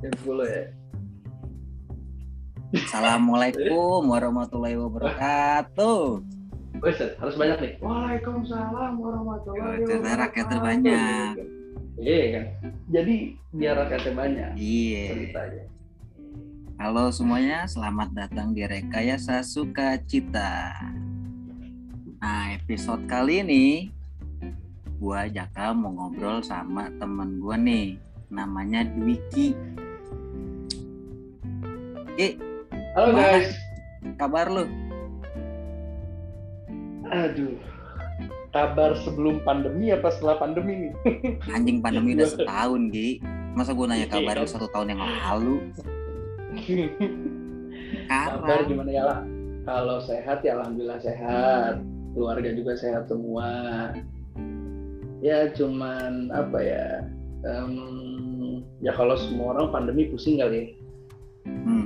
Jam 10 ya. Assalamualaikum warahmatullahi wabarakatuh. Buset, harus banyak nih. Waalaikumsalam warahmatullahi Karena wabarakatuh. rakyatnya banyak. Iya kan. Jadi biar rakyatnya banyak Iya. ceritanya. Halo semuanya, selamat datang di Rekayasa Sukacita. Nah, episode kali ini gua Jaka mau ngobrol sama temen gua nih, namanya Dwiki. Ki, Halo Mana? guys. kabar lu? Aduh. Kabar sebelum pandemi apa setelah pandemi nih? Anjing pandemi udah setahun, Ki. Masa gua nanya kabar lu satu tahun yang lalu? Kabar gimana ya lah? Kalau sehat ya alhamdulillah sehat. Keluarga juga sehat semua. Ya cuman apa ya? em, ya kalau semua orang pandemi pusing kali ya. Hmm.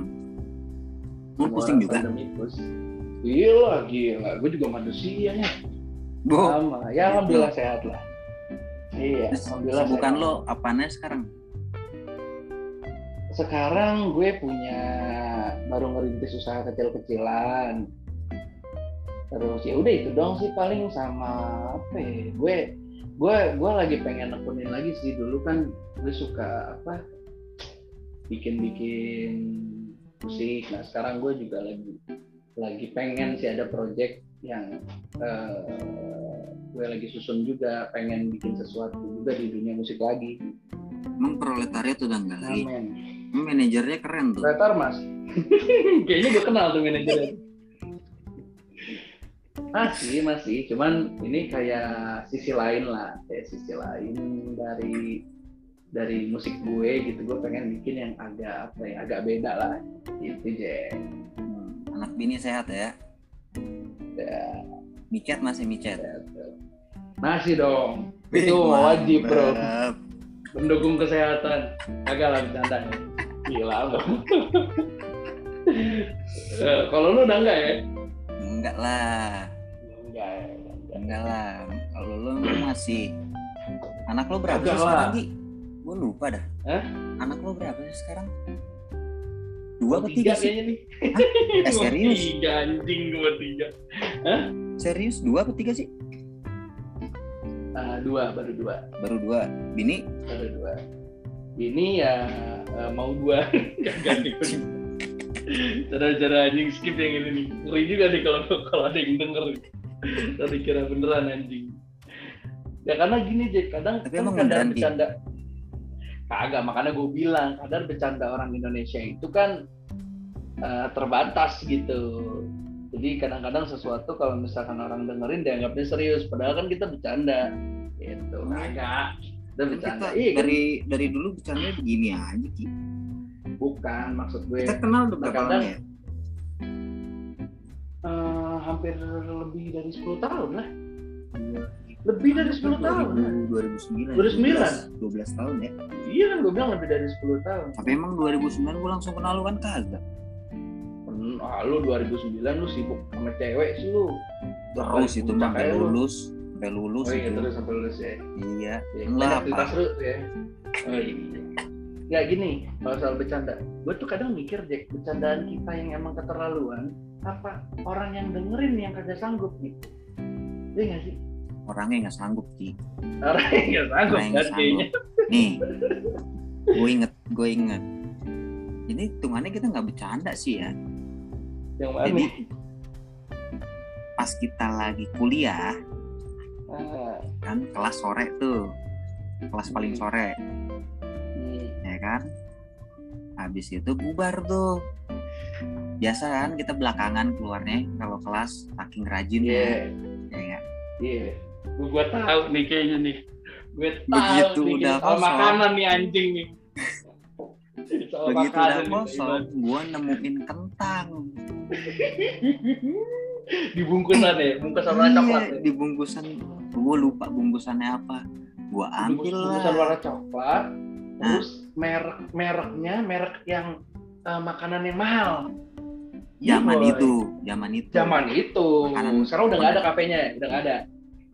Lu pusing juga? Pusing. Gila, gila. Gue juga manusia nih. Bo, Sama. Ya alhamdulillah sehat lah. Iya, terus alhamdulillah. bukan sehat. lo apanya sekarang? Sekarang gue punya baru ngerintis usaha kecil-kecilan. Terus ya udah itu dong sih paling sama apa ya? Gue gue gue lagi pengen nekunin lagi sih dulu kan gue suka apa bikin-bikin musik. Nah sekarang gue juga lagi lagi pengen sih ada project yang eh, gue lagi susun juga pengen bikin sesuatu juga di dunia musik lagi. Emang proletariat udah enggak lagi? Manajernya keren tuh. Retar mas. Kayaknya gue kenal tuh manajernya. Masih, masih. Cuman ini kayak sisi lain lah. Kayak sisi lain dari dari musik gue gitu. Gue pengen bikin yang agak apa ya, agak beda lah. Gitu, Jeng. Hmm, Anak bini sehat ya. Ya, Micet masih micet. Masih dong. Wih, Itu wajib, bro. mantap. Mendukung kesehatan. Agak lah bercanda. Gila, bro. Eh, Kalau lu udah enggak ya? Enggak lah. Enggak, enggak. Enggak lah. Kalau lo masih Anak lo berapa sih lah. Gue lupa dah. Hah? Anak lo berapa sih sekarang? Dua atau tiga tiga sih? nih. Eh, serius? Tiga anjing gua tiga. Serius? Dua atau tiga sih? Ah, dua baru dua Baru dua. Bini? baru dua. Ini ya eh, mau dua ganti Cara-cara anjing skip yang ini nih. Ngeri juga nih kalau kalau ada yang denger. Tadi kira beneran anjing. Ya karena gini Jack, kadang Tapi kan kadang bercanda. Kagak, makanya gue bilang kadang bercanda orang Indonesia itu kan eh, terbatas gitu. Jadi kadang-kadang sesuatu kalau misalkan orang dengerin dianggapnya serius, padahal kan kita bercanda. Gitu. Kagak. Kita bercanda. kita Iya kan? dari dari dulu bercanda begini aja, Ki. Bukan maksud gue. Kita kenal udah berapa Kadang- lama ya? eh, hampir lebih dari 10 tahun lah. Lebih dari 10 tahun. lah. 2009. 2009. 12 tahun ya. Iya kan gue bilang lebih dari 10 tahun. Tapi emang 2009 gue langsung kenal lu kan kagak. Ah, lu 2009 lu sibuk sama cewek sih lu. Terus itu sampai lulus, sampai lulus Oh iya itu. terus sampai lulus ya. Iya. Ya, cerita apa? seru ya. Oh iya. Ya gini, kalau soal bercanda, gue tuh kadang mikir Jack, bercandaan kita yang emang keterlaluan, apa orang yang dengerin yang kagak sanggup gitu. Iya nggak sih? Orangnya nggak sanggup Ki. Orang yang nggak sanggup Orang yang kan. Nih, gue inget, gue inget. Ini hitungannya kita nggak bercanda sih ya. Yang mana? Jadi pas kita lagi kuliah Ah, kan kelas sore tuh, kelas paling sore, hmm. ya kan? Habis itu bubar tuh. Biasa kan kita belakangan keluarnya kalau kelas saking rajin Iya, ya, ya nggak? Iya. Gue tahu nih kayaknya nih. Gue tahu Begitu nih udah soal kosong. makanan nih anjing nih. Soal Begitu makanan udah kosong, gue nemuin kentang. di bungkusan ya, bungkus warna Iya, coklat. Ya. di bungkusan gue lupa bungkusannya apa gue ambil lah bungkusan warna coklat. Nah. Terus merek mereknya merek yang eh, makanan yang mahal. zaman Boy. itu zaman itu Zaman itu. Makanan- Sekarang udah nggak ada kafenya, udah nggak ada.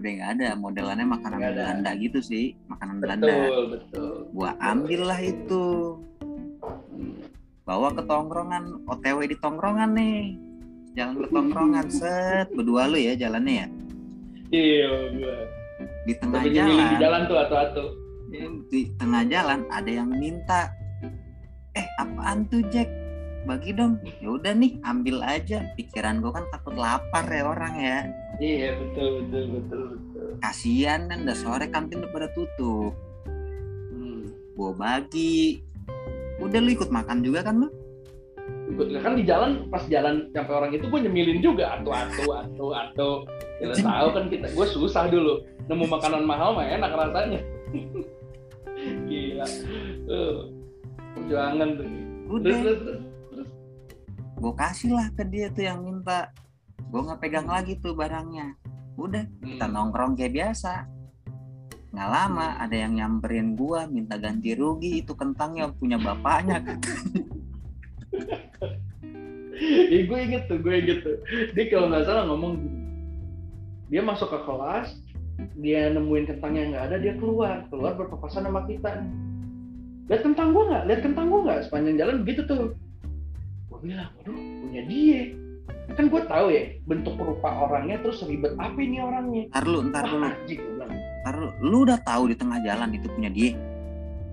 Udah nggak ada modelannya makanan Nggak ada. Belanda gitu sih makanan Belanda. Betul, betul. gue ambil lah itu bawa ke tongkrongan OTW di tongkrongan nih. Jalan ke tongkrongan set. Berdua lu ya jalannya ya? Iya gue di tengah Tapi jalan, di jalan tuh atu-atu. Di tengah jalan ada yang minta eh apaan tuh Jack? Bagi dong. Ya udah nih ambil aja. Pikiran gue kan takut lapar ya orang ya iya betul betul betul betul. Kasihan kan udah sore kantin udah pada tutup. Hmm. gue bagi. Udah lu ikut makan juga kan lu Ikut. Kan di jalan pas jalan sampai orang itu gue nyemilin juga. Atu-atu atu-atu kita tahu kan kita. Gue susah dulu nemu makanan mahal mah enak rasanya. Gila. Uh, perjuangan tuh. Terus udah. Terus terus gue kasih lah ke dia tuh yang minta gue nggak pegang lagi tuh barangnya udah kita Hmm. nongkrong kayak biasa nggak lama ada yang nyamperin gua minta ganti rugi itu kentangnya punya bapaknya Iya gue inget tuh, gue inget tuh. Dia kalau nggak salah ngomong. Dia masuk ke kelas, dia nemuin kentang yang nggak ada, dia keluar, keluar berpapasan sama kita. Lihat kentang gue nggak? Lihat kentang gue nggak? Sepanjang jalan begitu tuh. Gue bilang, waduh, punya dia. Kan gue tahu ya bentuk rupa orangnya, terus ribet apa ini orangnya. ntar lu ntar lu Wah, anjing, gue bilang. ntar lu lu udah tahu di tengah jalan itu punya dia.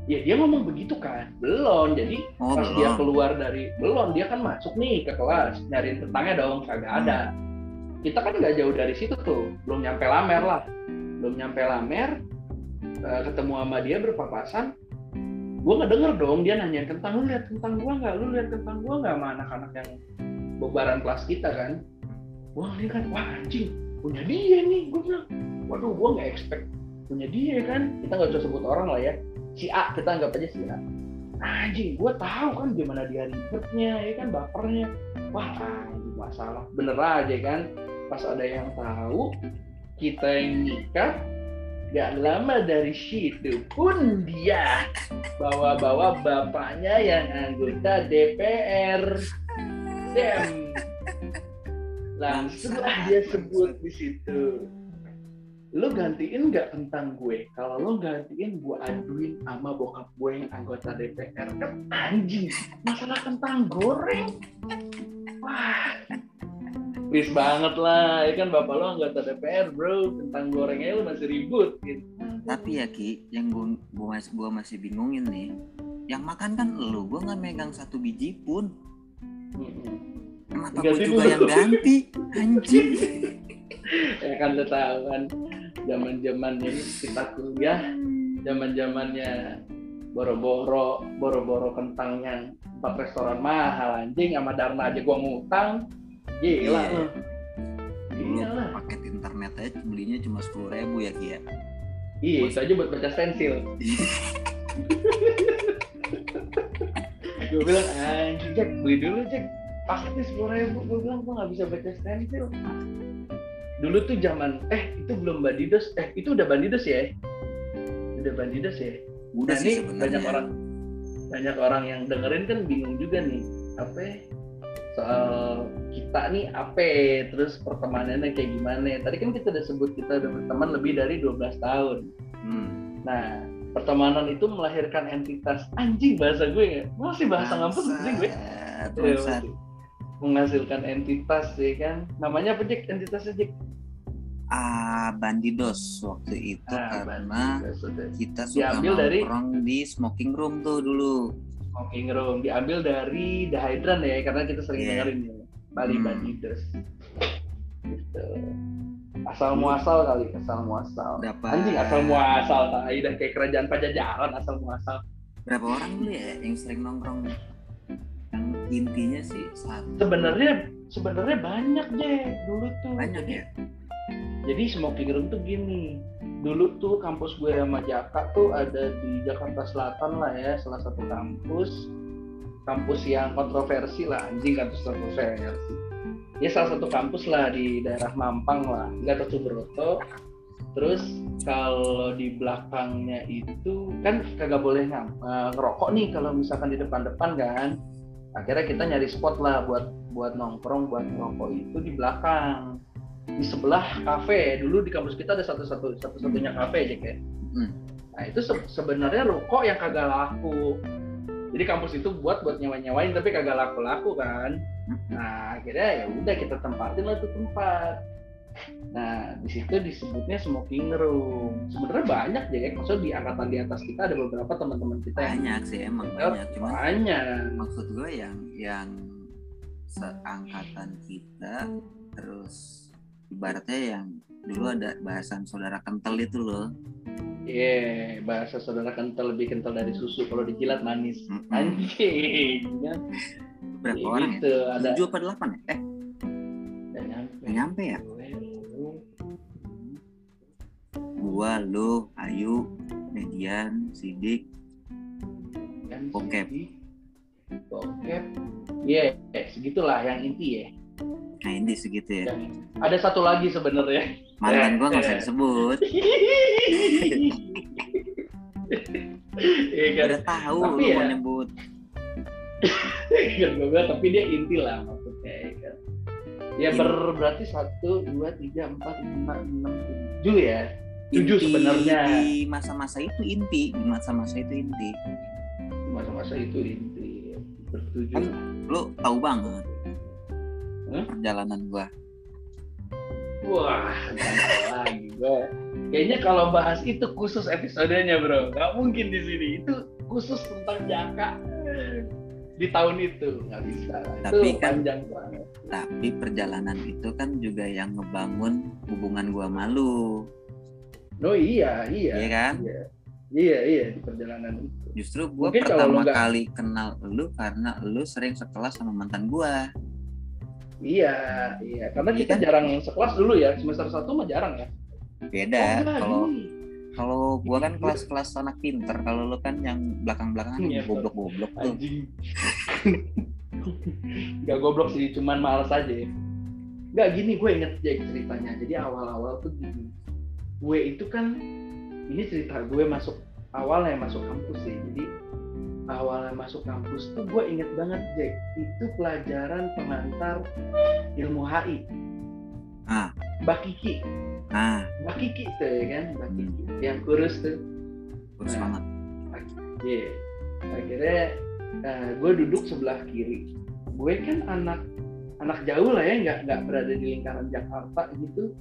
Ya dia ngomong begitu kan, belum. Jadi oh pas dia belum keluar dari belum dia kan masuk nih ke kelas nyariin kentangnya dong kagak ada. Kita kan nggak jauh dari situ tuh belum nyampe lamer lah. Belum nyampe lamer eh, ketemu sama dia berpapasan. Gue ngedenger dong dia nanyain kentang lu lihat kentang gua nggak? Lu lihat kentang gua nggak sama anak-anak yang bebaran kelas kita kan. Gua ngeliat wah anjing punya dia nih gue bilang. Waduh gua nggak expect punya dia kan. Kita nggak usah sebut orang lah ya. Si A kita anggap aja si A. Anjing gue tahu kan gimana dia ribetnya ya kan bapernya. Wah anjing masalah. Bener aja kan pas ada yang tahu kita yang nikah gak lama dari situ pun dia bawa-bawa bapaknya yang anggota DPR dem langsung dia sebut di situ. Lu gantiin nggak tentang gue? Kalau lu gantiin gue aduin sama bokap gue yang anggota DPR kan anjing masalah kentang goreng? Wah. Please banget lah. Ya kan bapak lu anggota DPR bro. Kentang gorengnya lu masih ribut gitu. Tapi ya ki yang gua gua masih gua masih bingungin nih yang makan kan lu. Gua nggak megang satu biji pun Ganti gua juga yang ganti anjing. Ya kan lu tahu kan zaman zamannya kita kuliah zaman zamannya boro-boro boro-boro kentang yang empat restoran mahal anjing. Sama Darna aja gua ngutang. Gila. Iya. lu dulu Iya paket internet aja belinya cuma sepuluh ribu ya ki ya Iya, itu aja buat baca stensil. gue bilang, anjing Jack, beli dulu Jack. Paketnya sepuluh ribu. Gue bilang, gue nggak bisa baca stensil. Dulu tuh zaman, eh itu belum Bandidos, eh itu udah Bandidos ya? Udah Bandidos ya? udah Nah, sih ini sebenarnya banyak orang, banyak orang yang dengerin kan bingung juga nih. Apa ya? soal kita nih apa ya? terus pertemanannya kayak gimana tadi kan kita udah sebut kita udah berteman lebih dari 12 tahun hmm. Nah, pertemanan itu melahirkan entitas anjing bahasa gue ya. Masih bahasa ngampus sih gue. Ya. Menghasilkan entitas ya kan. Namanya apa Jack? Entitasnya Jack? ah bandidos waktu itu Ah, karena Bandidos, kita suka Diambil dari- di smoking room tuh dulu Smoking Room diambil dari The Hydran ya karena kita sering Iya. dengerin ya. Bali Hmm. Bandidos. Gitu. Asal muasal kali, asal muasal. Dapat- Anjing asal muasal, tai dah kayak kerajaan pajajaran asal muasal. berapa orang dulu ya yang sering nongkrong yang intinya sih satu Sebenarnya sebenarnya banyak Jack dulu tuh. banyak ya Jadi smoking room tuh gini. Dulu tuh kampus gue sama Jaka tuh ada di Jakarta Selatan lah ya, salah satu kampus. Kampus yang kontroversi lah, anjing kampus kontroversi. Ya salah satu kampus lah di daerah Mampang lah, Gatot Subroto. Terus kalau di belakangnya itu kan kagak boleh eh, ngerokok nih kalau misalkan di depan-depan kan. Akhirnya kita nyari spot lah buat buat nongkrong, buat ngerokok itu di belakang di sebelah kafe dulu di kampus kita ada satu satu satu satunya kafe aja kayak Hmm. nah itu se- sebenarnya rokok yang kagak laku jadi kampus itu buat buat nyewa nyewain tapi kagak laku laku kan nah akhirnya ya udah kita tempatin lah tuh tempat. Nah di situ disebutnya smoking room. Sebenarnya banyak ya maksudnya di angkatan di atas kita ada beberapa teman-teman kita yang banyak sih emang banyak. Cuman banyak. maksud gue yang yang seangkatan kita terus ibaratnya yang dulu ada bahasan saudara kental itu loh Iya, yeah, bahasa saudara kental lebih kental dari susu kalau dijilat manis. Mm-mm. Anjing. kan? berapa Ya orang gitu, ya ada tujuh apa delapan ya eh Nggak nyampe. nyampe ya gua lu Ayu Median Sidik Bokep. Bokep. Iya, yeah, segitulah yang inti ya. Nah ini segitu ya ada satu lagi sebenarnya. mantan gua nggak usah disebut Iya kan? udah tahu Tapi lu ya- mau nyebut gue tapi dia inti lah maksudnya ya kan. Ya Inti. ber, berarti satu, dua, tiga, empat, lima, enam, tujuh ya. Tujuh sebenarnya. di masa-masa itu inti di masa-masa itu inti Masa-masa itu inti. Bertujuh. Kan- lu tahu banget Hah? perjalanan gua Wah, lagi gue. Kayaknya kalau bahas itu khusus episodenya bro, nggak mungkin di sini. Itu khusus tentang Jaka di tahun itu nggak bisa. Tapi itu kan- panjang banget. tapi perjalanan itu kan juga yang ngebangun hubungan gua malu Oh iya, iya, iya kan iya, iya, iya di perjalanan itu. justru gua Mungkin pertama nggak- kali kenal lu karena lu sering sekelas sama mantan gua Iya, iya. Karena Iya kita kan? jarang sekelas dulu ya. Semester satu mah jarang ya. beda Oh, kalau kalau gua kan Iya. kelas-kelas anak pinter kalau lu kan yang belakang-belakangan Iya, goblok-goblok tuh. Gak goblok sih, cuman males aja. Gak gini, gue inget Jack ceritanya. Jadi awal-awal tuh gini. Gue itu kan, ini cerita gue masuk awalnya masuk kampus sih. Jadi awalnya masuk kampus tuh gue inget banget Jack. Itu pelajaran pengantar ilmu HI. Ah. Mbak Kiki. nah Mbak Kiki tuh ya kan, Mbak Kiki. Yang kurus tuh. terus Nah. banget Iya. Akhirnya eh, gue duduk sebelah kiri. Gue kan anak anak jauh lah ya, nggak nggak berada di lingkaran Jakarta gitu.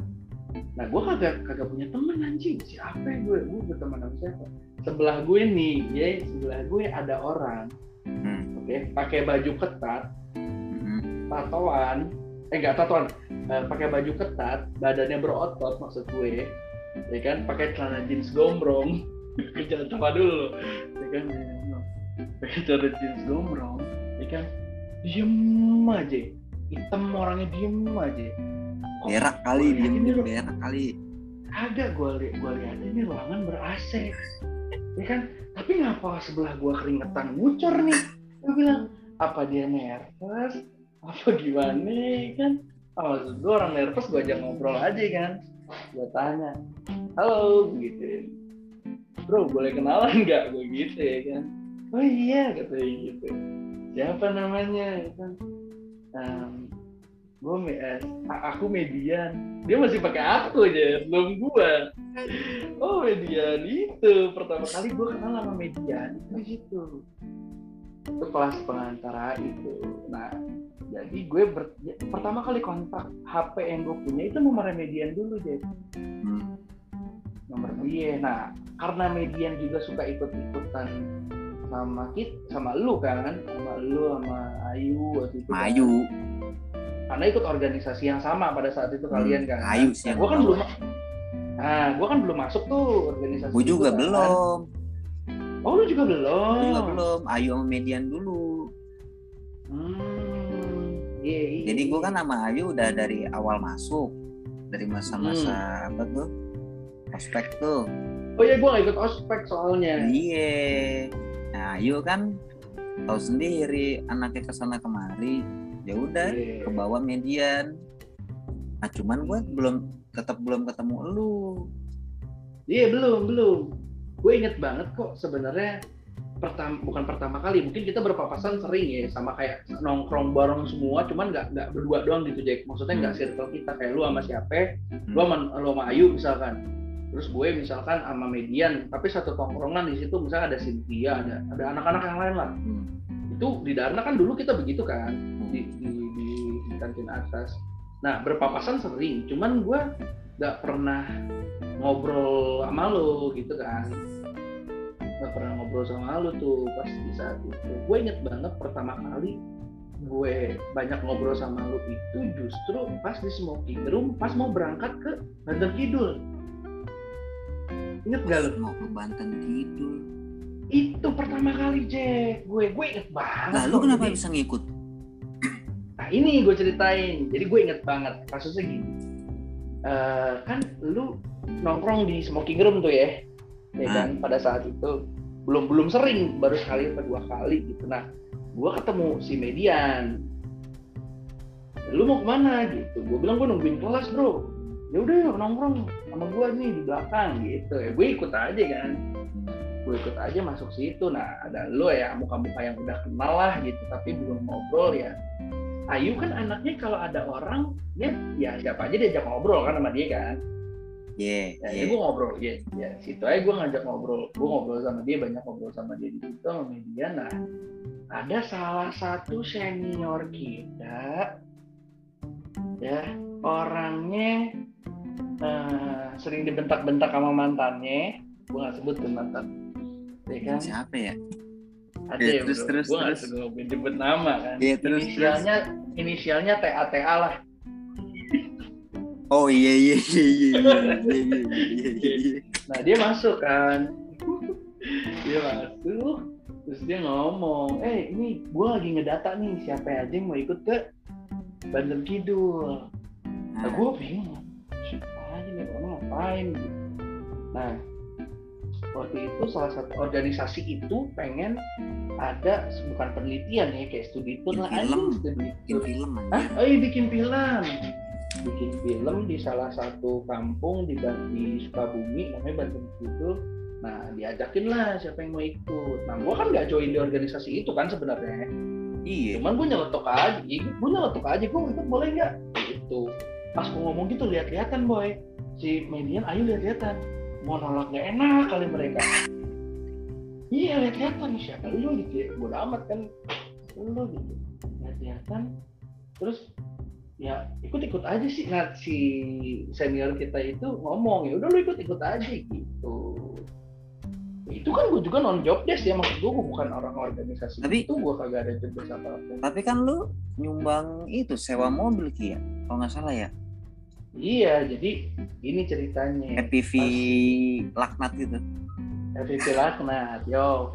Nah, gue kagak kagak punya temen anjing. Siapa ya gue? Gue berteman sama siapa? Sebelah gue nih, ya sebelah gue ada orang, Hmm. oke, pakai baju ketat, Mm-mm. tatoan, eh nggak tatoan, eh, pakai baju ketat, badannya berotot maksud gue, ya kan, pakai celana jeans gombrong, jangan sama dulu, ya kan, pakai celana jeans gombrong, ya kan, diem aja, hitam orangnya diem aja. Kok berak kali diem berak kali. Agak gue li gue lihat ini ruangan ber AC, ya kan, tapi ngapa sebelah gue keringetan ngucur nih? Gue bilang apa dia nervous? Apa gimana ya kan? Oh, gue orang nervous gue ajak ngobrol aja kan. Gue tanya, halo gitu. Bro boleh kenalan nggak? Gue gitu ya kan. Oh iya katanya gitu. Siapa namanya? Ya kan. Em, gue me- eh, aku median. Dia masih pakai aku aja belum gua. Oh median. Itu pertama kali gua kenal sama median itu gitu itu kelas pengantara itu. Nah jadi gue ber- ya, pertama kali kontak HP yang gue punya itu nomor median dulu deh Hmm. nomor dia. Nah karena median juga suka ikut-ikutan sama kit sama lu kan? Sama lu sama Ayu waktu itu kan. Karena ikut organisasi yang sama pada saat itu kalian kan. Ayu sih yang Gue kan belum. Nah, gue kan belum masuk tuh organisasi. gue juga itu kan. belum Oh, lu juga belum. Gua juga belum Ayu sama Median dulu Hmm. Iya, iya. jadi gue kan sama Ayu udah dari awal masuk dari masa-masa Hmm. apa tuh ospek tuh Oh iya, gue gak ikut ospek soalnya. iya nah Ayu kan tahu sendiri anaknya ke sana kemari ya udah Iya. ke bawah median nah cuman gue belum tetap belum ketemu lu Iya, belum, belum. Gue inget banget kok sebenarnya pertama bukan pertama kali mungkin kita berpapasan sering ya sama kayak nongkrong bareng semua cuman nggak nggak berdua doang gitu Jack maksudnya nggak Hmm. circle kita kayak lu sama siapa lu Hmm. sama lu sama Ayu misalkan terus gue misalkan sama median tapi satu tongkrongan di situ misalnya ada Cynthia ada ada anak-anak yang lain lah Hmm. itu di Darna kan dulu kita begitu kan. Di, di, di, di kantin atas. Nah berpapasan sering. Cuman gue nggak pernah ngobrol sama lo gitu kan. Nggak pernah ngobrol sama lo tuh pas di saat itu. Gue inget banget pertama kali gue banyak ngobrol sama lo itu justru pas di smoking room pas mau berangkat ke Banten Kidul. Inget gak lo? Mau ke Banten Kidul. itu pertama kali Jack. Gue gue inget banget Lalu kenapa bisa ngikut? Nah ini gue ceritain. Jadi gue inget banget kasusnya gini. Eh, kan lu nongkrong di smoking room tuh ya, ya Ah. kan pada saat itu belum belum sering, baru sekali atau dua kali gitu. Nah, gue ketemu si Median. Lu mau ke mana gitu? Gue bilang gue nungguin kelas bro. Ya udah nongkrong sama gue nih di belakang gitu. Ya gue ikut aja kan. Gue ikut aja masuk situ. Nah ada lu ya muka-muka yang udah kenal lah gitu, tapi belum ngobrol ya Ayu kan anaknya kalau ada orang ya ya siapa aja diajak ngobrol kan sama dia kan. Iya, ya, iya. ya gue ngobrol ya ya situ aja gue ngajak ngobrol gue ngobrol sama dia banyak ngobrol sama dia di situ sama media. Nah ada salah satu senior kita ya orangnya eh, sering dibentak-bentak sama mantannya. Gue nggak sebut mantan. Ya kan? Siapa ya? Oke, okay, terus bro. terus terus. Gue jemput nama kan. Iya, yeah, terus inisialnya, terus. Inisialnya TATA lah. Oh iya iya iya iya iya iya iya. Nah, dia masuk kan. dia masuk terus dia ngomong, "Eh, ini gue lagi ngedata nih siapa aja yang mau ikut ke Bandung Kidul." Nah, gue bingung. Siapa aja nih orang ngapain? Nah, waktu itu salah satu organisasi itu pengen ada bukan penelitian ya kayak studi tour Bikin lah film. studi tour. film Hah? Oh iya bikin film. Bikin film di salah satu kampung di, di Sukabumi namanya Banten Kidul. Nah diajakin lah siapa yang mau ikut. Nah gua kan nggak join di organisasi itu kan sebenarnya. Iya. Cuman gue nyeletuk aja, gue nyeletuk aja, gue ikut boleh nggak? Gitu. Pas gue ngomong gitu lihat-lihatan boy, si median ayo lihat-lihatan. Mau nolak gak enak kali mereka. Iya lihat-lihatan siapa lu gitu ya, bodo amat kan lu gitu. Lihat-lihatan, terus ya ikut-ikut aja sih. Nah si senior kita itu ngomong ya udah lu ikut-ikut aja gitu. Itu kan gue juga non job desk ya maksud gue, gue bukan orang organisasi Tapi- itu gue kagak ada job desk apa-apa. Tapi kan lu nyumbang itu sewa mobil Ki ya? Kalau nggak salah ya. Iya, jadi ini ceritanya. FPV laknat gitu. FVP Laknat, yo.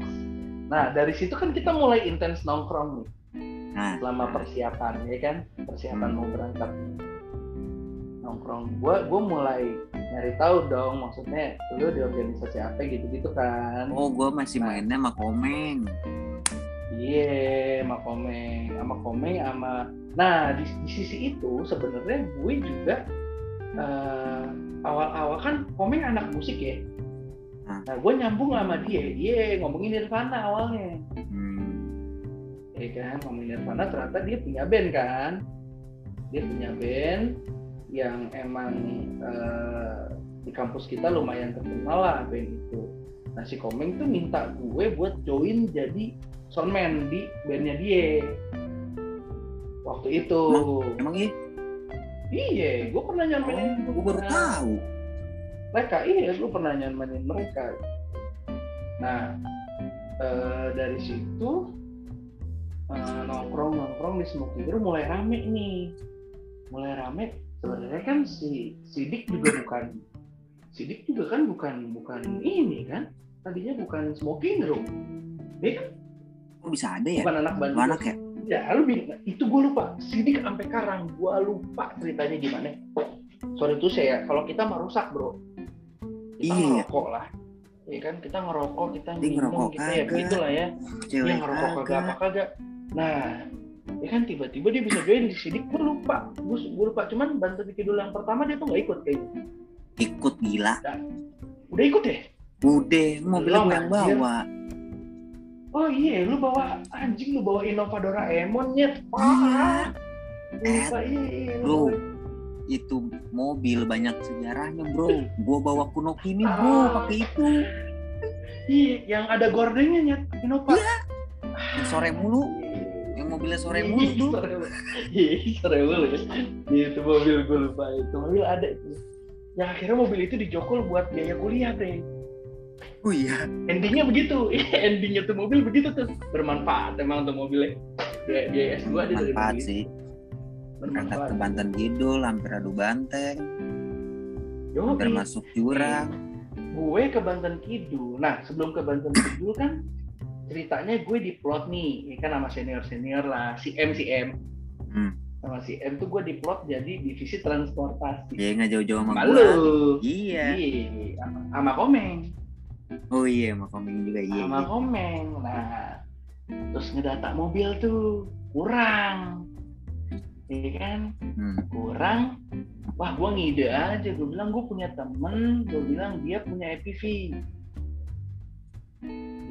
Nah, dari situ kan kita mulai intens nongkrong nih Nah, selama persiapan, ya kan? Persiapan Hmm. mau berangkat. Nongkrong. Gua gua mulai nyari tahu dong, maksudnya lu di organisasi apa gitu-gitu kan. oh gua masih Nah. mainnya sama Komeng. Iya, sama Komeng, sama Komeng, sama. Nah, di, di sisi itu sebenarnya gue juga eh, awal-awal kan Komeng anak musik ya. Nah, gue nyambung sama dia, dia ngomongin Nirvana awalnya, Hmm. ya kan? Ngomongin Nirvana ternyata dia punya band kan, dia punya band yang emang eh, di kampus kita lumayan terkenal lah band itu. Nah si Komeng tuh minta gue buat join jadi soundman di bandnya dia waktu itu. Emang iya? Iya, gue pernah nyamain. Oh, gua baru tahu. Mereka, iya, gue pernah nyamain mereka. Nah, eh, dari situ eh, nongkrong nongkrong di smoking room mulai rame nih, mulai rame. Sebenarnya kan si Sidik juga bukan, Sidik juga kan bukan bukan ini kan, tadinya bukan smoking room, dia kan Kok bisa ada ya? bukan anak Bandung. anak ya? Ya, lu. Itu gue lupa. Sidik sampai karang, gue lupa ceritanya gimana. Sorry itu saya, kalau kita mah rusak bro. Kita Iya. ngerokok lah. Iya kan, kita ngerokok, kita Dia minum, ngerokok kita ya kagak. begitulah ya. Cewek Dia ngerokok kagak apa kagak. Nah, ya kan tiba-tiba dia bisa join di Sidik, gue lupa. Gue, gue lupa, cuman bantu bikin dulu yang pertama dia tuh nggak ikut kayaknya. Ikut gila. Udah ikut ya? Udah, mobil Belum, gua yang bawa. Oh iya, lu bawa anjing, lu bawa Innova Doraemon nyet. Parah. Lupa, iya, iya, Lu. bawa- itu mobil banyak sejarahnya bro gua bawa kuno kini bro pakai itu Iya, yang ada gordengnya nyet, Innova. yang sore mulu yang mobilnya sore mulu tuh Sore mulu. Iya, sore mulu ya. Iya, itu mobil gue lupa itu mobil ada itu. Yang akhirnya mobil itu dijokol buat biaya kuliah, Bre. Oh iya Endingnya begitu. Endingnya tuh mobil begitu tuh. Bermanfaat emang tuh mobilnya. Biaya, biaya S2 dia dari manfaat mobil. sih berangkat Bermanfaat. ke Banten Kidul hampir adu banteng Yoi. hampir masuk jurang gue ke Banten Kidul. Nah, sebelum ke Banten Kidul kan ceritanya gue diplot nih, ya kan sama senior senior lah, si M si M. Hmm. Sama si M tuh gue diplot jadi divisi transportasi. dia nggak jauh-jauh sama gua iya Iya, sama, sama Komeng, oh iya sama komeng juga iya, sama iya. Komeng. Nah, terus ngedata mobil tuh kurang, iya kan? Hmm. Kurang. Wah, gue ngide aja. Gue bilang gue punya temen, gue bilang dia punya EPV.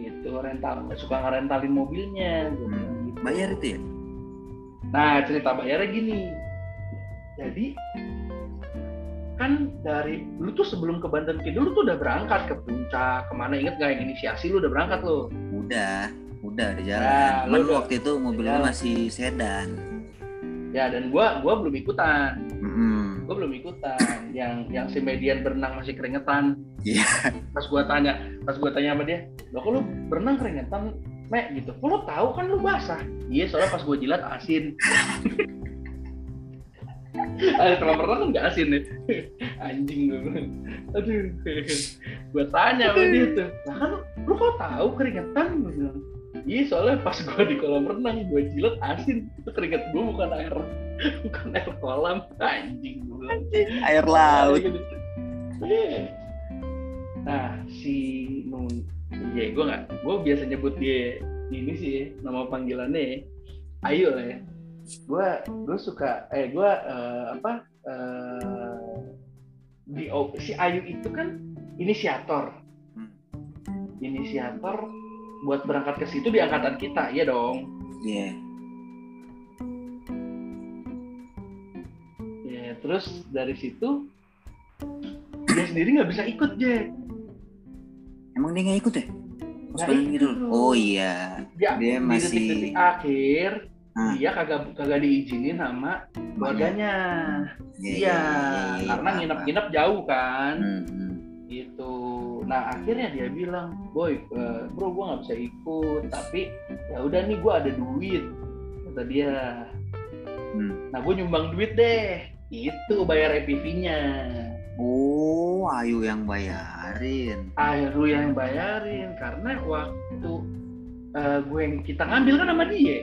Gitu, rental, suka ngerentalin mobilnya. Gua Hmm. bilang gitu. bayar itu ya Nah, cerita bayarnya gini. Jadi kan dari lu tuh sebelum ke Banten Kidul lu tuh udah berangkat ke puncak ke mana? Inget gak yang inisiasi lu udah berangkat lo udah udah di jalan. Nah, cuman lu udah- waktu itu mobil gua jalan. masih sedan. Ya dan gua gua belum ikutan. Mm-mm. gua belum ikutan. Yang yang si median berenang masih keringetan. Iya. pas gua tanya pas gua tanya sama dia lo kok lu berenang keringetan Mek gitu. Kok lu tahu? Kan lu basah. Iya soalnya pas gua jilat asin. Ada kalau pernah kan nggak asin ya? Anjing gue aduh gue tanya sama dia tuh lah kan lu kok tahu keringetan? Gue bilang iya soalnya pas gue di kolam renang gue jilat asin. Itu keringet gue bukan air bukan air kolam. Anjing gue air laut. Iya. nah si Nun ya gue nggak gue biasa nyebut dia ini sih nama panggilannya Ayu lah ya. Gue gue suka eh gue eh, apa eh, di si Ayu itu kan inisiator Hmm. inisiator buat berangkat ke situ di angkatan kita iya dong Iya. ya terus dari situ dia sendiri nggak bisa ikut Jack emang dia nggak ikut ya Kidul? ikut. oh iya dia, Dia di masih- detik-detik akhir Ah. dia kagak kagak diizinin sama keluarganya Iya, iya iya, karena paham, nginep-nginep jauh kan. Hmm, hmm. Gitu nah akhirnya dia bilang boy eh, bro gue nggak bisa ikut tapi ya udah nih gue ada duit kata dia. Hmm. nah gue nyumbang duit deh. Itu bayar EPV-nya oh Ayu yang bayarin. Lu yang bayarin karena waktu eh, gue yang kita ngambil kan sama dia.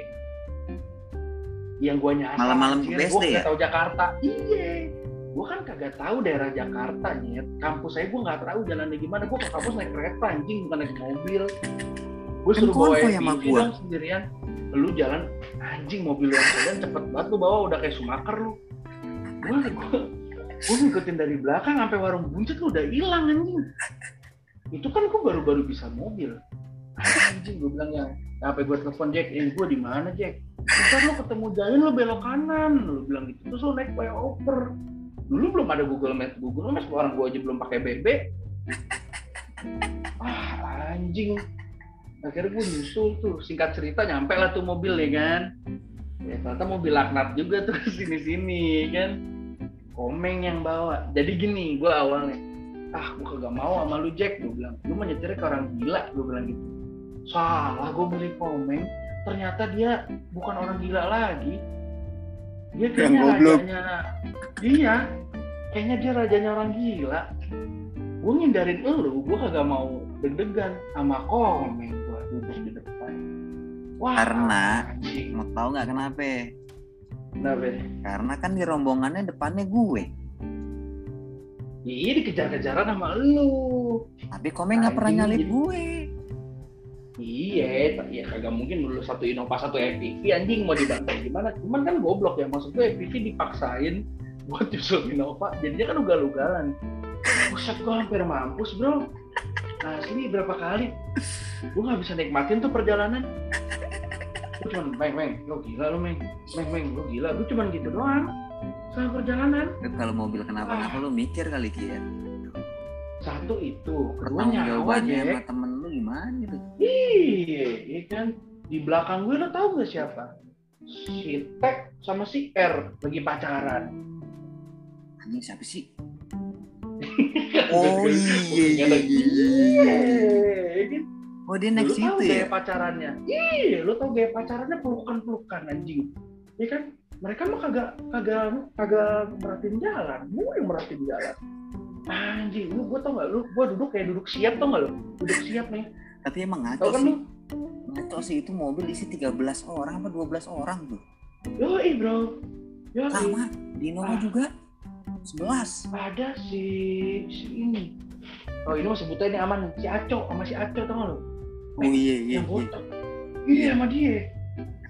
Yang gue nyasar Malam-malam ke BSD ya? tahu Jakarta. Iya gue kan kagak tahu daerah Jakarta nyet. Kampus saya gue nggak tahu jalannya gimana. Gue ke kampus naik kereta anjing bukan naik mobil. Gue Kan suruh bawa gua. dong sendirian. Lu jalan anjing mobil lu yang sedan cepet banget lu bawa udah kayak sumaker lu. Gue gue ngikutin dari belakang sampai warung buncit lu udah hilang anjing. Itu kan gue baru-baru bisa mobil. Anjing gue bilang ya apa gue telepon Jack? Ini gue di mana Jack? Ntar lu ketemu jalan lu belok kanan. Lu bilang gitu. Terus lu naik flyover dulu belum ada Google Maps. Google Maps orang gue aja belum pakai BB ah anjing. Akhirnya gue nyusul tuh. Singkat cerita nyampe lah tuh mobil ya kan? Ya ternyata mobil laknat juga tuh sini sini kan? Komeng yang bawa. Jadi gini gue awalnya ah gue kagak mau sama lu Jack gue bilang. Lu mah nyetirnya ke orang gila gue bilang gitu. Salah gue beli komeng ternyata dia bukan orang gila lagi dia kayaknya goblok. rajanya iya. Kayaknya dia rajanya orang gila. Gue ngindarin elu gue kagak mau deg-degan sama komeng gue duduk di depan. Wah Karena- anjing. mau tahu nggak kenapa? Kenapa? Karena kan di rombongannya depannya gue. Iya dikejar-kejaran sama lu tapi komen nggak pernah nyalip gue Iya, ya kagak mungkin dulu satu Innova satu EPV anjing mau dibantai gimana? Cuman kan goblok ya maksud gue EPV dipaksain buat nyusul Innova, jadinya kan ugal-ugalan. Buset gue hampir mampus bro. Nah sini berapa kali? Gue nggak bisa nikmatin tuh perjalanan. Gue cuman meng meng, lo gila lo meng, meng meng, lo gila. Gue cuman gitu doang. selama perjalanan Lu kalau mobil kenapa-napa lu mikir kali Ki ya. satu itu kedua nyawa Jack sama temen lu gimana gitu. iya iya kan? Di belakang gue lo tau gak siapa? Si Tek sama si R lagi pacaran. Anjing siapa sih? Oh iya iya iya. iya. Kan? Oh dia naik lu tau situ gaya ya? pacarannya? Iya lu tau gaya pacarannya pelukan-pelukan anjing. Iya kan? Mereka mah kagak kagak kagak merhatiin jalan. Gue yang merhatiin jalan. Anjing lu gue tau gak lu gue duduk kayak duduk siap tau gak lu? Duduk siap nih Tapi emang ngaco kan sih. lu? Ngaco sih itu mobil isi 13 orang apa 12 orang tuh. yoi bro. Yoi. Sama di Innova Ah. juga. 11. ada si si ini. Oh ini mah sebutnya ini aman. Si Aco sama si Aco tau lu? Oh iya iya yang iya. botak iya sama dia.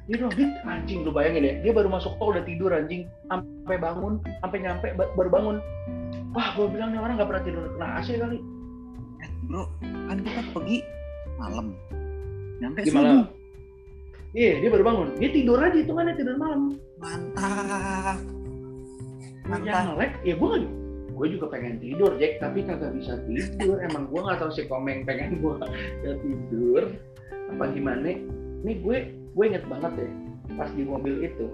Dia bilang "Dit, anjing lu bayangin ya. Dia baru masuk tol udah tidur anjing. Sampai bangun sampai nyampe ba- baru bangun. Wah gue bilang nih orang nggak pernah tidur. Kena AC kali. Eh, bro, kan kita pergi malam. Nyampe di malam iya dia baru bangun dia tidur aja itu kan tidur malam Mantap. Mantap. yang lag ya gue gue juga pengen tidur Jack tapi kagak bisa tidur emang gue nggak tahu si komeng pengen gue ya tidur apa gimana nih gue gue inget banget ya pas di mobil itu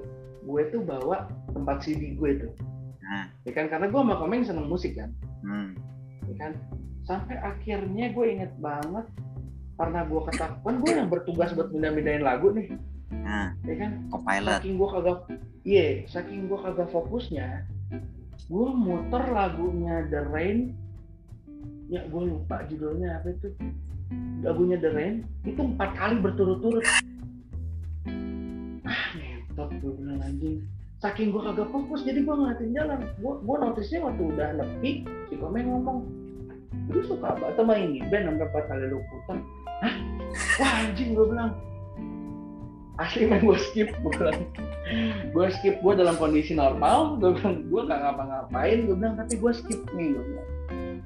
gue tuh bawa tempat CD gue tuh Nah. ya kan karena gue sama komeng seneng musik kan Hmm. ya kan sampai akhirnya gue inget banget karena gue ketakuan gue yang bertugas buat mindahin lagu nih. Nah, ya kan? copilot. saking gue kagak iya saking gue kagak fokusnya gue muter lagunya The Rain. Ya gue lupa judulnya apa itu. Lagunya The Rain itu empat kali berturut-turut. Ah ngentot gue bilang anjing. Saking gue kagak fokus jadi gue ngeliatin jalan. Gue gue notisnya waktu udah nepi si Komeng ngomong lu suka banget sama ini band sampai empat kali lu putar wah anjing gue bilang asli main gue skip gue bilang gue skip gue dalam kondisi normal gue bilang gue gak ngapa-ngapain gue bilang tapi gue skip nih gue bilang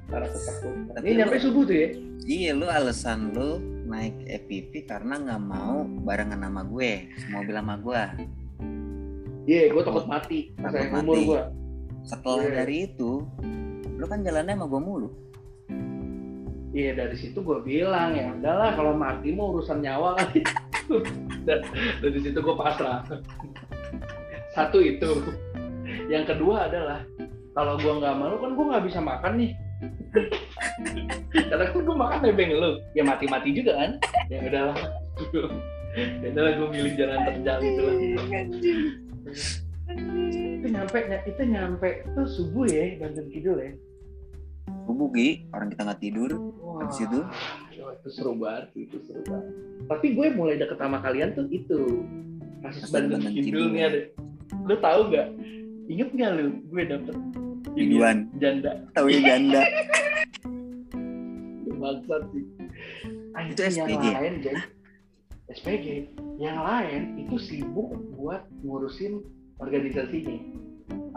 karena ketakutan ini nyampe subuh tuh ya Iya, lu alasan lu naik EPV karena nggak mau barengan sama gue, mobil sama gue. iya gue takut mati Takut saya umur mati. gue Setelah Iya. dari itu, lu kan jalannya sama gue mulu. Iya dari situ gue bilang ya udahlah kalau mati mau urusan nyawa kali. Dan- dari situ gue pasrah. Satu itu. Yang kedua adalah kalau gue nggak malu kan gue nggak bisa makan nih. Karena kan gue makan nebeng lu ya mati-mati juga kan? Ya udahlah ya udahlah gue milih jalan terjal gitu lah. Itu nyampe itu nyampe itu subuh ya Banten Kidul ya Subuh Gi, orang kita nggak tidur. Wah, Habis itu? itu seru banget itu seru banget. Tapi gue mulai deket sama kalian tuh itu kasus Bandung Bandung Kidul Kidul. nih ada. Lu tahu nggak? Ingat nggak lu? Gue dapet Biduan. janda Tahu ya janda. bangsat sih. Ah, Itu yang SPG? lain jadi SPG. Yang lain itu sibuk buat ngurusin organisasinya.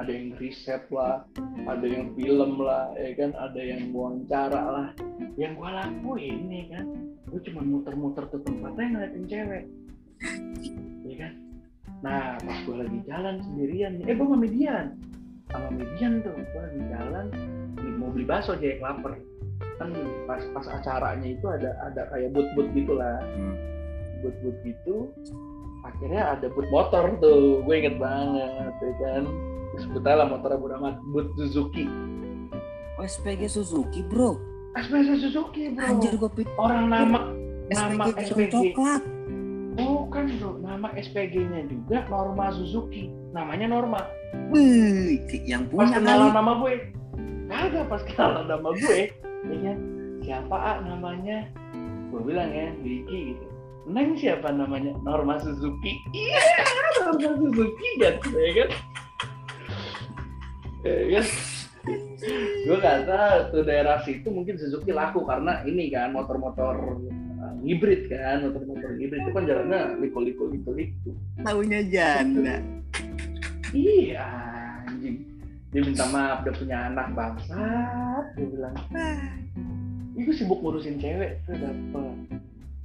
Ada yang riset lah, ada yang film lah, ya kan, ada yang wawancara lah. Yang gue lakuin nih kan, gue cuma muter-muter tuh tempatnya ngeliatin cewek, ya kan. Nah, pas gue lagi jalan sendirian nih, eh gue sama Median, sama Median tuh, gue lagi jalan, mau beli bakso aja yang lapar. Kan pas pas acaranya itu ada ada kayak but-but gitulah Hmm. but-but gitu. Akhirnya ada but motor tuh. Gue inget banget ya kan sebut aja lah motornya bodo amat but Suzuki. Oh, SPG Suzuki, bro. SPG Suzuki bro. Anjir gue pikir orang nama nama SPG SPG coklat. bukan bro. Nama SPG-nya juga Norma Suzuki. Namanya Norma. Wih, yang pas punya kenalan kali. nama gue. Kagak pas kenalan nama gue. Ya siapa ah namanya? Gue bilang ya Vicky gitu. Neng siapa namanya? Norma Suzuki. Iya Norma Suzuki kan ya kan ya gue gak tahu tuh daerah situ mungkin Suzuki laku karena ini kan motor-motor uh, hibrid kan motor-motor hibrid itu kan jalannya liko-liko liko-liko Taunya janda. Iya, anjing. Dia minta maaf, udah punya anak bangsat. Dia bilang, itu sibuk ngurusin cewek tuh dapet.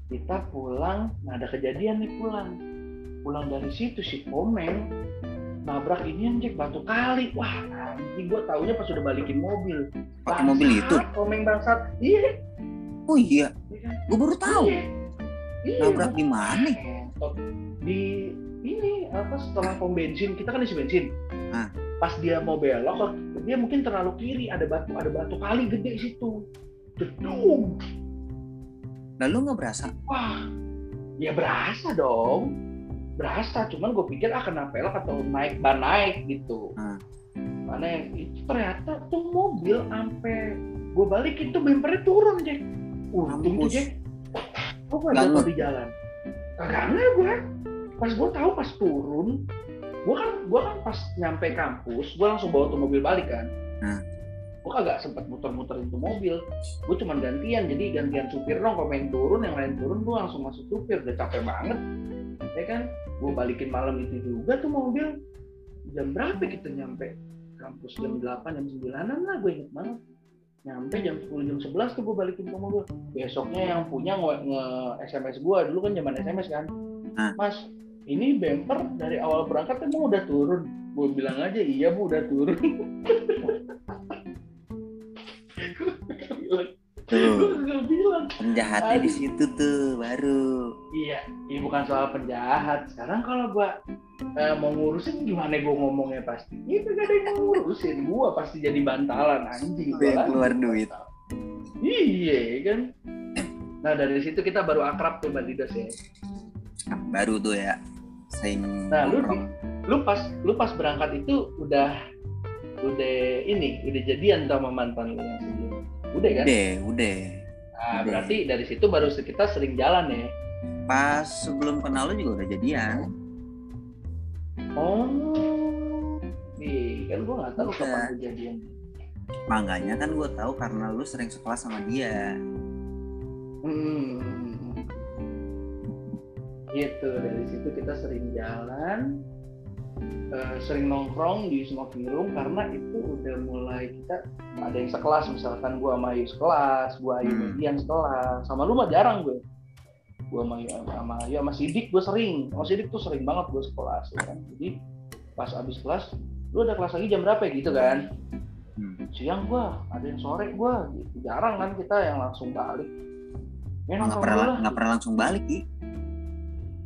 Kita pulang, nah ada kejadian nih pulang. Pulang dari situ si Komeng nabrak ini Jack batu kali. Wah anjing gue taunya pas udah balikin mobil. Pakai mobil itu? Komeng bangsat. Iya. Oh iya? Iya. Gue baru tahu. Iya. Iya, nabrak di mana? Di ini apa setelah pom bensin. Kita kan isi bensin. Ah. pas dia mau belok dia mungkin terlalu kiri. Ada batu ada batu kali gede di situ. Jedung lalu nggak berasa? Wah. Ya berasa dong berasa cuman gue pikir ah kena pelek atau naik ban naik? Gitu. Hmm. mana yang itu ternyata tuh mobil sampai gue balikin tuh bempernya turun Jack. Untung tuh Mampus. Jack. Gue gak jatuh di jalan? Kagak gue pas gue tahu pas turun gue kan gue kan pas nyampe kampus gue langsung bawa tuh mobil balik kan. Hmm. Gue kagak sempat muter-muterin tuh mobil. Gue cuma gantian jadi gantian supir dong. Kalau main turun yang lain turun gue langsung masuk supir. Udah capek banget. Ya kan? Gue balikin malam itu juga tuh mobil. Jam berapa kita nyampe? Kampus jam 8 jam 9an lah gue inget banget. Nyampe jam 10 jam 11 tuh gue balikin ke mobil besoknya yang punya nge, nge SMS gue dulu kan zaman SMS kan. Mas ini bumper dari awal berangkat emang udah turun? Gue bilang aja iya bu udah turun penjahatnya di situ tuh baru Iya, ini bukan soal penjahat. Sekarang kalau gua eh, mau ngurusin gimana gua ngomongnya pasti. Iya gak ada yang ngurusin. Gua pasti jadi bantalan anjing. Lu yang Gua keluar duit. Iya kan. Nah dari situ kita baru akrab tuh Didas ya. Baru tuh ya sering Nah lu lu pas lu pas berangkat itu udah udah ini udah jadian sama mantan lu yang sebelumnya. Udah kan? udah udah Nah berarti dari situ baru kita sering jalan ya. pas sebelum kenal lu juga udah jadian Oh. Iya kan gua nggak tahu Udah. kapan kejadian. makanya kan gue tahu karena lu sering sekelas sama dia Hmm. Gitu dari situ kita sering jalan, eh, sering nongkrong di smoking room karena itu udah mulai kita ada yang sekelas misalkan gua sama Ayu sekelas, gua Ayu Hmm. Median sekelas, sama lu mah jarang gue. Gua sama Ayu sama Ayu sama Sidik gue sering, sama Sidik tuh sering banget gue sekelas ya kan. Jadi pas abis kelas, lu ada kelas lagi jam berapa ya gitu kan? hmm. siang gua ada yang sore gua gitu jarang kan kita yang langsung balik ya, nggak nongkrong pernah nggak pernah langsung balik Ki.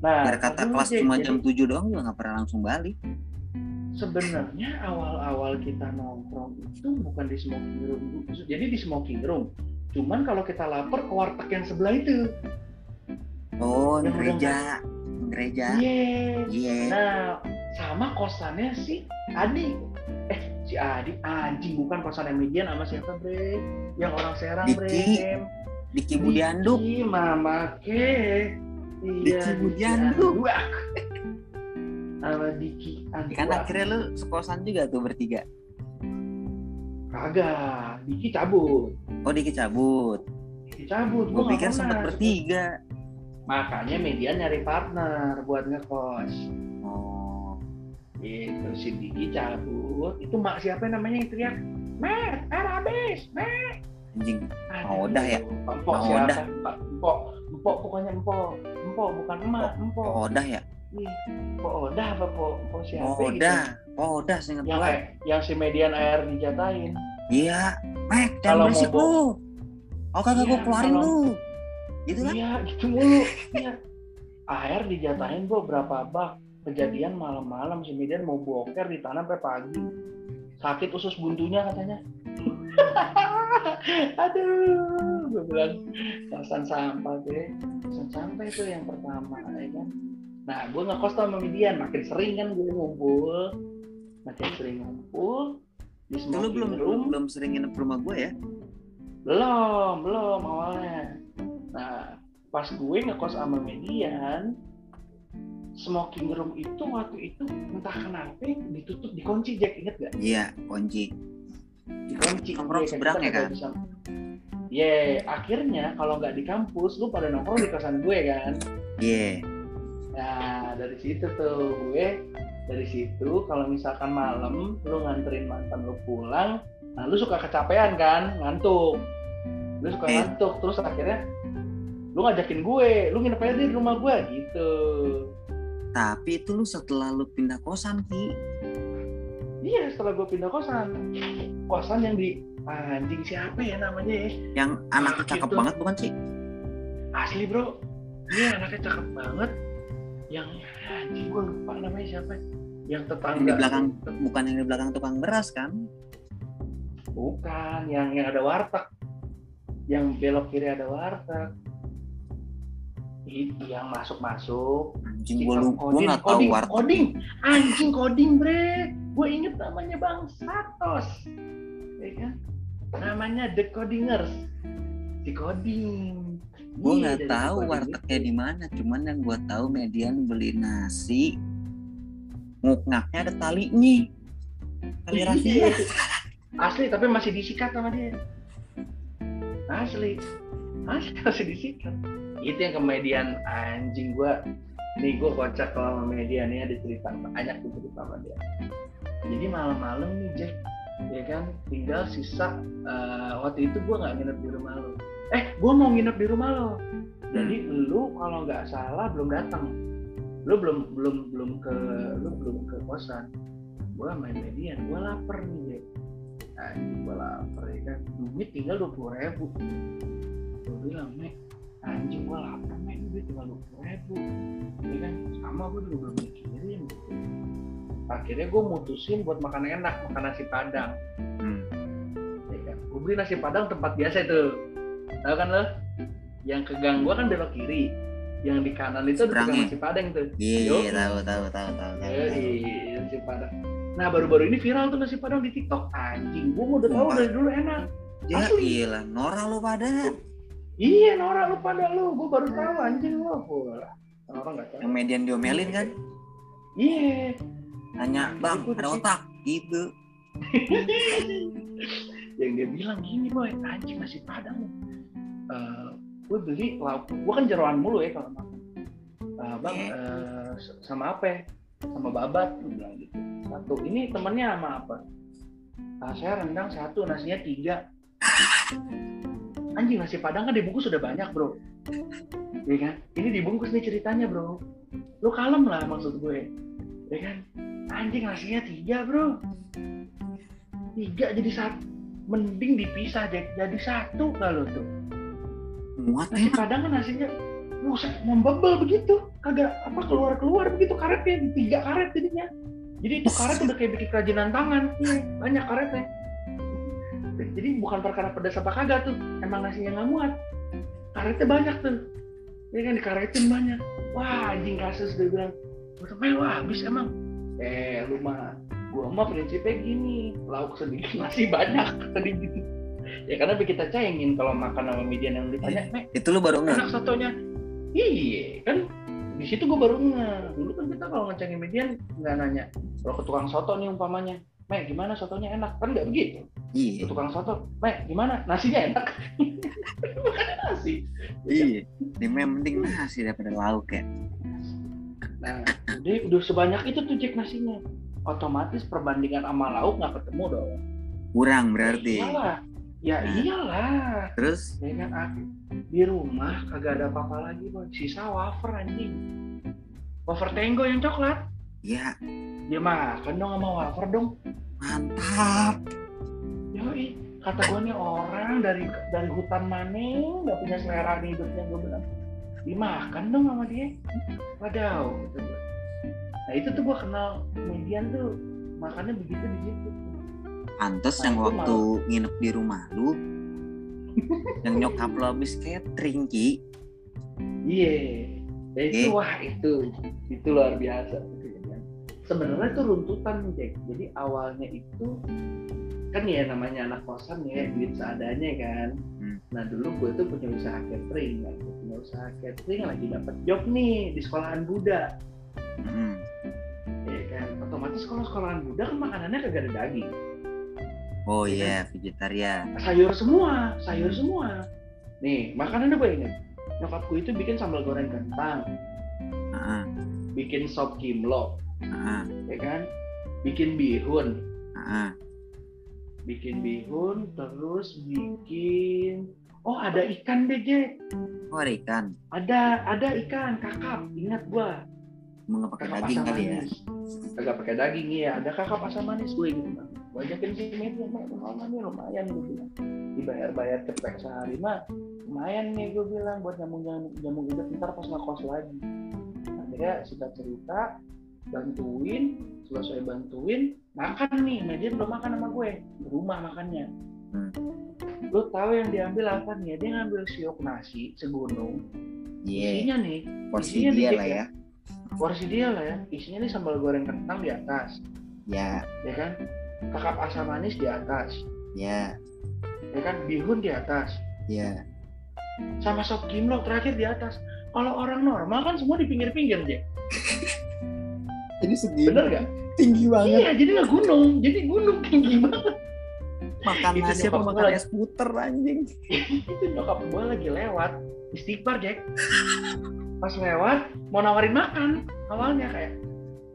Nah biar kata kelas Jack, cuma jadi jam 7 doang juga nggak pernah langsung balik. Sebenarnya awal-awal kita nongkrong itu bukan di smoking room. Jadi di smoking room. Cuman kalau kita lapar ke warteg yang sebelah itu. Oh Yang gereja. Di gereja. Iya iya. Nah sama kosannya si Adi. Eh si Adi anjing bukan kosannya Median sama siapa bre? Yang orang Serang bre. Diki. di Cibudianduk Diki, mama ke. Iya, Diki Budianduk. Anduak. Sama Diki Anduak. kan akhirnya lu sekosan juga tuh bertiga Kagak, Diki cabut. oh Diki cabut Diki cabut. gue pikir sempat bertiga Makanya media nyari partner buat ngekos. oh Gitu, si Diki cabut. Itu mak siapa namanya yang teriak? Mer, air habis, Mer. anjing Aduh, Odah ya? Siapa? Odah. Empok, pokoknya empok. Empok bukan emak, empok. oh udah ya? Ih, Empok Odah apa empok siapa oh gitu? udah oh udah seinget yang gue air- yang si median air dijatahin iya. Mek Kalau jangan berisik lu. Oh kagak gue Iya, keluarin kalau- lu. gitu kan? Iya gitu mulu. Iya. Air dijatahin berapa bak? Kejadian malam-malam si median mau boker di tanah sampai pagi. Sakit usus buntunya katanya. Aduh gue bilang kosan sampah deh kosan sampah itu yang pertama ya kan? Nah gue ngekos tuh sama median makin sering kan gue ngumpul. Makin sering ngumpul di lu smoking belum room belum sering nginep rumah gue ya? Belum belum awalnya. Nah pas gue ngekos sama median smoking room itu waktu itu entah kenapa ditutup dikunci Jack. Inget gak iya kunci. Dikunci. Nongkrong Iya, seberang ya, kan? bisa- Ye, akhirnya kalau nggak di kampus lu pada nongkrong di kosan gue kan? Iya nah dari situ tuh gue dari situ kalau misalkan malam lu nganterin mantan lu pulang nah lu suka kecapean kan? Ngantuk. Lu suka Eh. ngantuk terus akhirnya lu ngajakin gue lu nginep aja di rumah gue gitu. Tapi itu lu setelah lu pindah kosan ki. Iya setelah gue pindah kosan. Kosan yang di anjing siapa ya namanya ya? Yang anaknya cakep gitu. banget bukan sih? asli bro. Iya anaknya cakep banget. Yang anjing gue lupa namanya siapa. Yang Yang tetangga di belakang bukan yang di belakang tukang beras kan? bukan yang yang ada warteg. Yang belok kiri ada warteg. Itu yang masuk masuk Anjing gue lu gue nggak tahu coding, warteg. coding anjing coding bre. Gue inget namanya bang Satos. Ya kan namanya The Codingers si coding Gue Iya, nggak tahu wartegnya di mana. Cuman yang gue tahu median beli nasi nguknaknya ada talinya. Tali Iya. rafia. asli tapi masih disikat sama dia asli asli masih disikat itu yang komedian anjing gua nih gua kocak kalau sama media nih ada cerita banyak cerita sama dia jadi malam-malam nih Jack ya kan? Tinggal sisa eh, waktu itu gua nggak nginep di rumah lo eh gua mau nginep di rumah lo. Jadi lu kalau nggak salah belum datang. Lu belum belum belum ke lu belum ke kosan. Gua main median gua lapar nih Jack anjing gua lapar ya kan? Duit tinggal dua puluh ribu. Gua bilang mek anjing gua lapar mek duit tinggal dua puluh ribu. Ya kan? Sama gua juga belum mikirin akhirnya gua mutusin buat makan enak makan nasi padang Hmm. ya kan gua beli nasi padang tempat biasa itu tahu kan lo yang ke gang gua kan belok kiri yang di kanan itu ada tukang nasi padang tuh Iya, Yoi. tahu tahu tahu tahu. tahu. Yoi, nasi padang nah baru-baru ini viral tuh nasi padang di tiktok anjing mau udah tahu dari dulu enak Ya Asli. iya, Nora lu pada. Iya, Nora lu pada lu, gue baru tahu anjing lu. Orang nggak tahu. Yang median diomelin kan? Iya. Tanya, "Bang, ada otak." Gitu. Yang dia bilang gini, boy, anjing nasi padang. Eh, gue beli lauk, gue kan jeroan mulu ya kalau makan. Eh, bang, eh, sama apa? ya? Sama babat, gue bilang gitu. Satu, ini temennya sama apa? Ah, saya rendang satu, nasinya tiga. Anjing nasi padang kan dibungkus sudah banyak bro. Iya kan? Ini dibungkus nih ceritanya bro. Lu kalem lah maksud gue. Ya kan? Anjing nasinya tiga bro. Tiga jadi satu. Mending dipisah jadi, jadi satu kalau tuh. Muat Nasi enak. padang kan nasinya buset membebel begitu. Kagak apa keluar-keluar begitu karetnya. Tiga karet jadinya. Jadi itu karet udah kayak bikin kerajinan tangan. Iya, banyak karetnya. Jadi bukan perkara pedas apa kagak tuh. Emang nasinya nggak muat. Karetnya banyak tuh. Ya kan dikaretin banyak. Wah anjing kasus dia bilang. Gue main wah habis emang. Eh lu mah. Gua mah prinsipnya gini. Lauk sedikit nasi banyak. Tadi gitu. Ya karena kita cengin kalau makan sama median yang ditanya, Mek, Itu lu baru nggak? enak sotonya iya kan di situ gue baru nge dulu kan kita kalau ngecengin median nggak nanya kalau ke tukang soto nih umpamanya Mek gimana sotonya enak kan nggak begitu ke Iya. tukang soto Mek gimana nasinya enak bukan nasi Iya. Ini memang mending nasi daripada lauk ya. Nah udah udah sebanyak itu tuh Jack nasinya. Otomatis perbandingan sama lauk nggak ketemu dong. Kurang berarti. iyalah. Ya Nah. iyalah. Terus? Ya kan ah, di rumah kagak ada apa-apa lagi boy sisa wafer anjing. Wafer tenggo yang coklat. Ya. Dia makan dong sama wafer dong. Mantap. yoi kata gue nih orang dari dari hutan mana nggak punya selera nih hidupnya gue bilang dimakan dong sama dia wadaw gitu nah itu tuh gue kenal median tuh makannya begitu di situ Pantes Nah, yang waktu nginep di rumah lu yang nyokap lu habis catering Ki. Iya, ya itu Eh. wah itu itu luar biasa. Sebenarnya itu runtutan Jack. Jadi awalnya itu kan ya namanya anak kosan ya duit seadanya kan. Hmm. Nah dulu gue tuh punya usaha catering, kan. Punya usaha catering lagi dapat job nih di sekolahan Buddha, Mm. ya kan. Otomatis kalau sekolahan Buddha kan makanannya kagak ada daging, Oh iya, vegetarian. sayur semua, sayur semua. Nih makanannya gue ingat, nyokapku itu bikin sambal goreng kentang, Heeh, bikin sop kimlo, heeh, ya kan bikin bihun heeh. Bikin bihun terus bikin oh ada ikan deh Jack Oh, ada ikan. ada ada ikan kakap. Ingat gua. Nggak pakai kakap daging kali ya? kagak pakai daging iya. Ada kakap asam manis gue gitu bang. Gue ajakin si media mak lumayan nih lumayan gue bilang. Dibayar-bayar cepet sehari mah lumayan nih gue bilang buat nyambung nyambung nyambung hidup ntar pas ngekos lagi. Akhirnya sudah cerita bantuin selesai bantuin makan nih media belum makan sama gue di rumah makannya. Hmm. lo tahu yang diambil apa nih? Dia ngambil siok nasi segunung. Iya, isinya nih porsi isinya dia lah ya. porsi dia lah ya. Isinya nih sambal goreng kentang di atas. Ya, ya kan? Kakap asam manis di atas. Ya, ya kan? Bihun di atas. Ya. sama sop kimlo terakhir di atas. Kalau orang normal kan semua di pinggir-pinggir Jack Jadi segini. Bener gak? tinggi iya jadi nggak gunung. Jadi gunung tinggi banget. Makan Itu nasi apa nyokap makan es puter anjing? itu nyokap gue lagi lewat. Istighfar Jack. Pas lewat mau nawarin makan. Awalnya kayak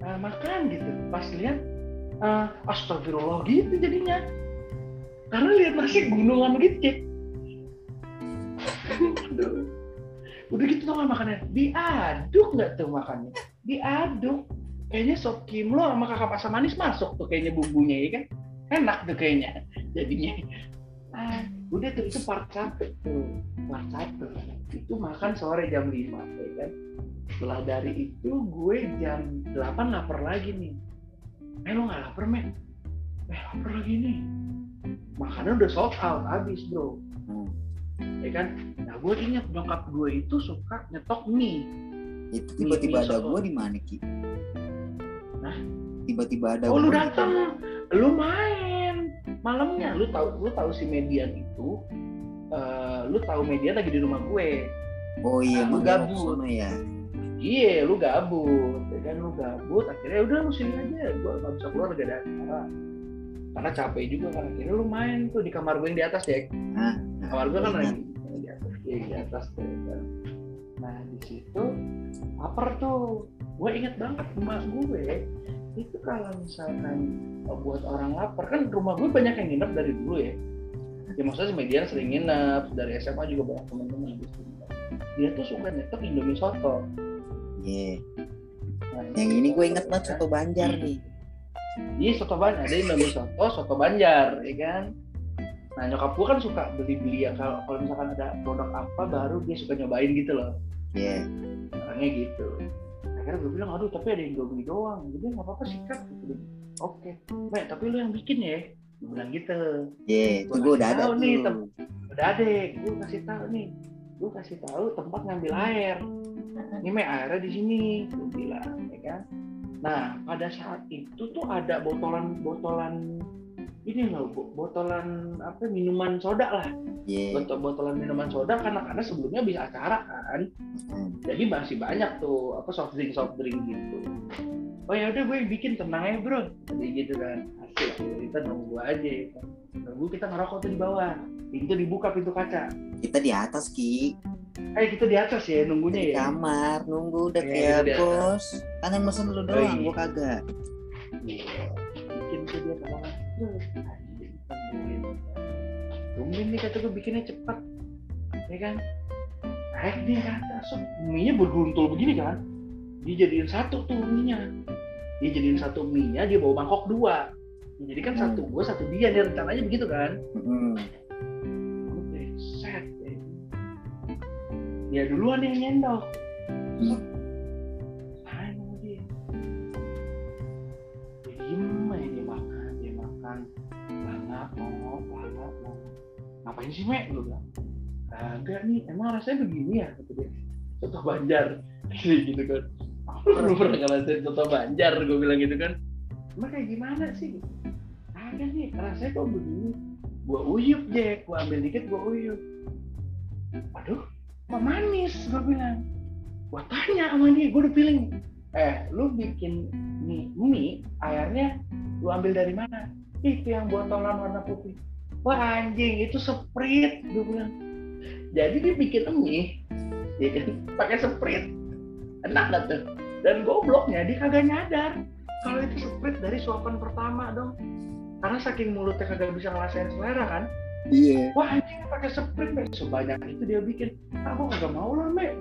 "Ah, makan gitu. Pas lihat ah, astagfirullah gitu jadinya. Karena lihat nasi gunungan gitu Jack. Aduh. udah gitu tuh nggak makannya? Diaduk nggak tuh makannya? Diaduk kayaknya sop kimlo sama kakap asam manis masuk tuh kayaknya bumbunya ya kan? Enak tuh kayaknya jadinya. Ah, udah tuh itu part satu. Tuh part satu. Itu makan sore jam 5 ya kan? Setelah dari itu gue jam 8 lapar lagi nih. Eh lo nggak lapar men eh lapar lagi nih. Makanan udah sold out habis bro. Hmm. ya kan? Nah gue ingat nyokap gue itu suka nyetok mie. Itu tiba-tiba ada gua di mana Ki? Hah? Tiba-tiba ada oh lu datang lu main. Malamnya lu tahu lu tahu si median itu eh, lu tahu median lagi di rumah gue. Oh iya, Lu dia mau gabut. ya. iya lu gabut. Ya kan lu gabut. Akhirnya udah lu sini aja. Gue nggak bisa keluar gak ada acara. Karena capek juga kan. Akhirnya lu main tuh di kamar gue yang di atas ya. Hah? kamar gue kan lagi. Di atas di atas kan. nah di situ lapar tuh gue inget banget emak gue itu kalau misalkan buat orang lapar kan rumah gue banyak yang nginep dari dulu ya ya maksudnya Median sering nginep dari SMA juga banyak teman-teman dia tuh suka nyetok Indomie soto Iya. Nah, Yang ini gue inget banget kan? soto Banjar nih. Iya soto banjar, ada Indomie soto, soto banjar, ya kan. Nah nyokap gue kan suka beli-beli ya kalau kalau misalkan ada produk apa baru dia suka nyobain gitu loh, Iya. orangnya gitu. Akhirnya gue bilang, aduh tapi ada Indomie doang, jadi nggak apa-apa sikat. Gitu. Oke, Mek, tapi lu yang bikin ya, gue bilang gitu. Iya, itu Gua gue udah ada tuh. nih, tem- Udah deh, gue kasih tahu nih, gue kasih tahu tempat ngambil air. Ini Mek airnya di sini, gue bilang, ya kan. Nah pada saat itu tuh ada botolan-botolan ini loh, bo- botolan apa minuman soda lah, Iya. botol botolan minuman soda karena karena sebelumnya bisa acara kan, Hmm. jadi masih banyak tuh apa soft drink soft drink gitu. Oh ya udah gue bikin tenang aja bro, jadi gitu kan. Asik, kita nunggu aja, ya nunggu kita ngerokok tuh di bawah, pintu dibuka pintu kaca. Kita di atas Ki. Eh kita di atas ya nunggunya di ya. kamar nunggu udah Iya, kayak bos. Kan yang mesen lu doang, iya. gua kagak. Iya. bikin tuh dia tungguin tungguin nih kata gue bikinnya cepet. Ya kan? Naik dia ke atas. So, mie nya berguntul begini kan? Dia jadiin satu tuh mie nya dia jadiin satu mie nya dia bawa mangkok dua. Jadi kan satu gue satu dia. Nih rencananya begitu kan? Hmm. Oke, set ya. dia duluan yang nyendok Hmm. Ngapain sih mek? Gue bilang agak nih emang rasanya begini ya? Kata dia soto banjar. Gitu kan. Belum pernah ngerasain soto banjar? Gue bilang gitu kan. Emang kayak gimana sih? Ada nih rasanya kok begini. Gua uyup Jack. Gua ambil dikit gua uyup. Aduh kok manis? Gua bilang. Gua tanya sama dia gua udah feeling. Eh lu bikin mie, mie airnya lu ambil dari mana? Itu yang botolan warna putih wah anjing itu sprite gua bilang. Jadi dia bikin mie ya kan pakai sprite. Enak gak tuh? Dan gobloknya dia kagak nyadar kalau itu sprite dari suapan pertama dong. Karena saking mulutnya kagak bisa ngerasain selera kan? Iya. wah anjing pakai sprite Mek. sebanyak itu dia bikin. Aku kagak mau lah Mek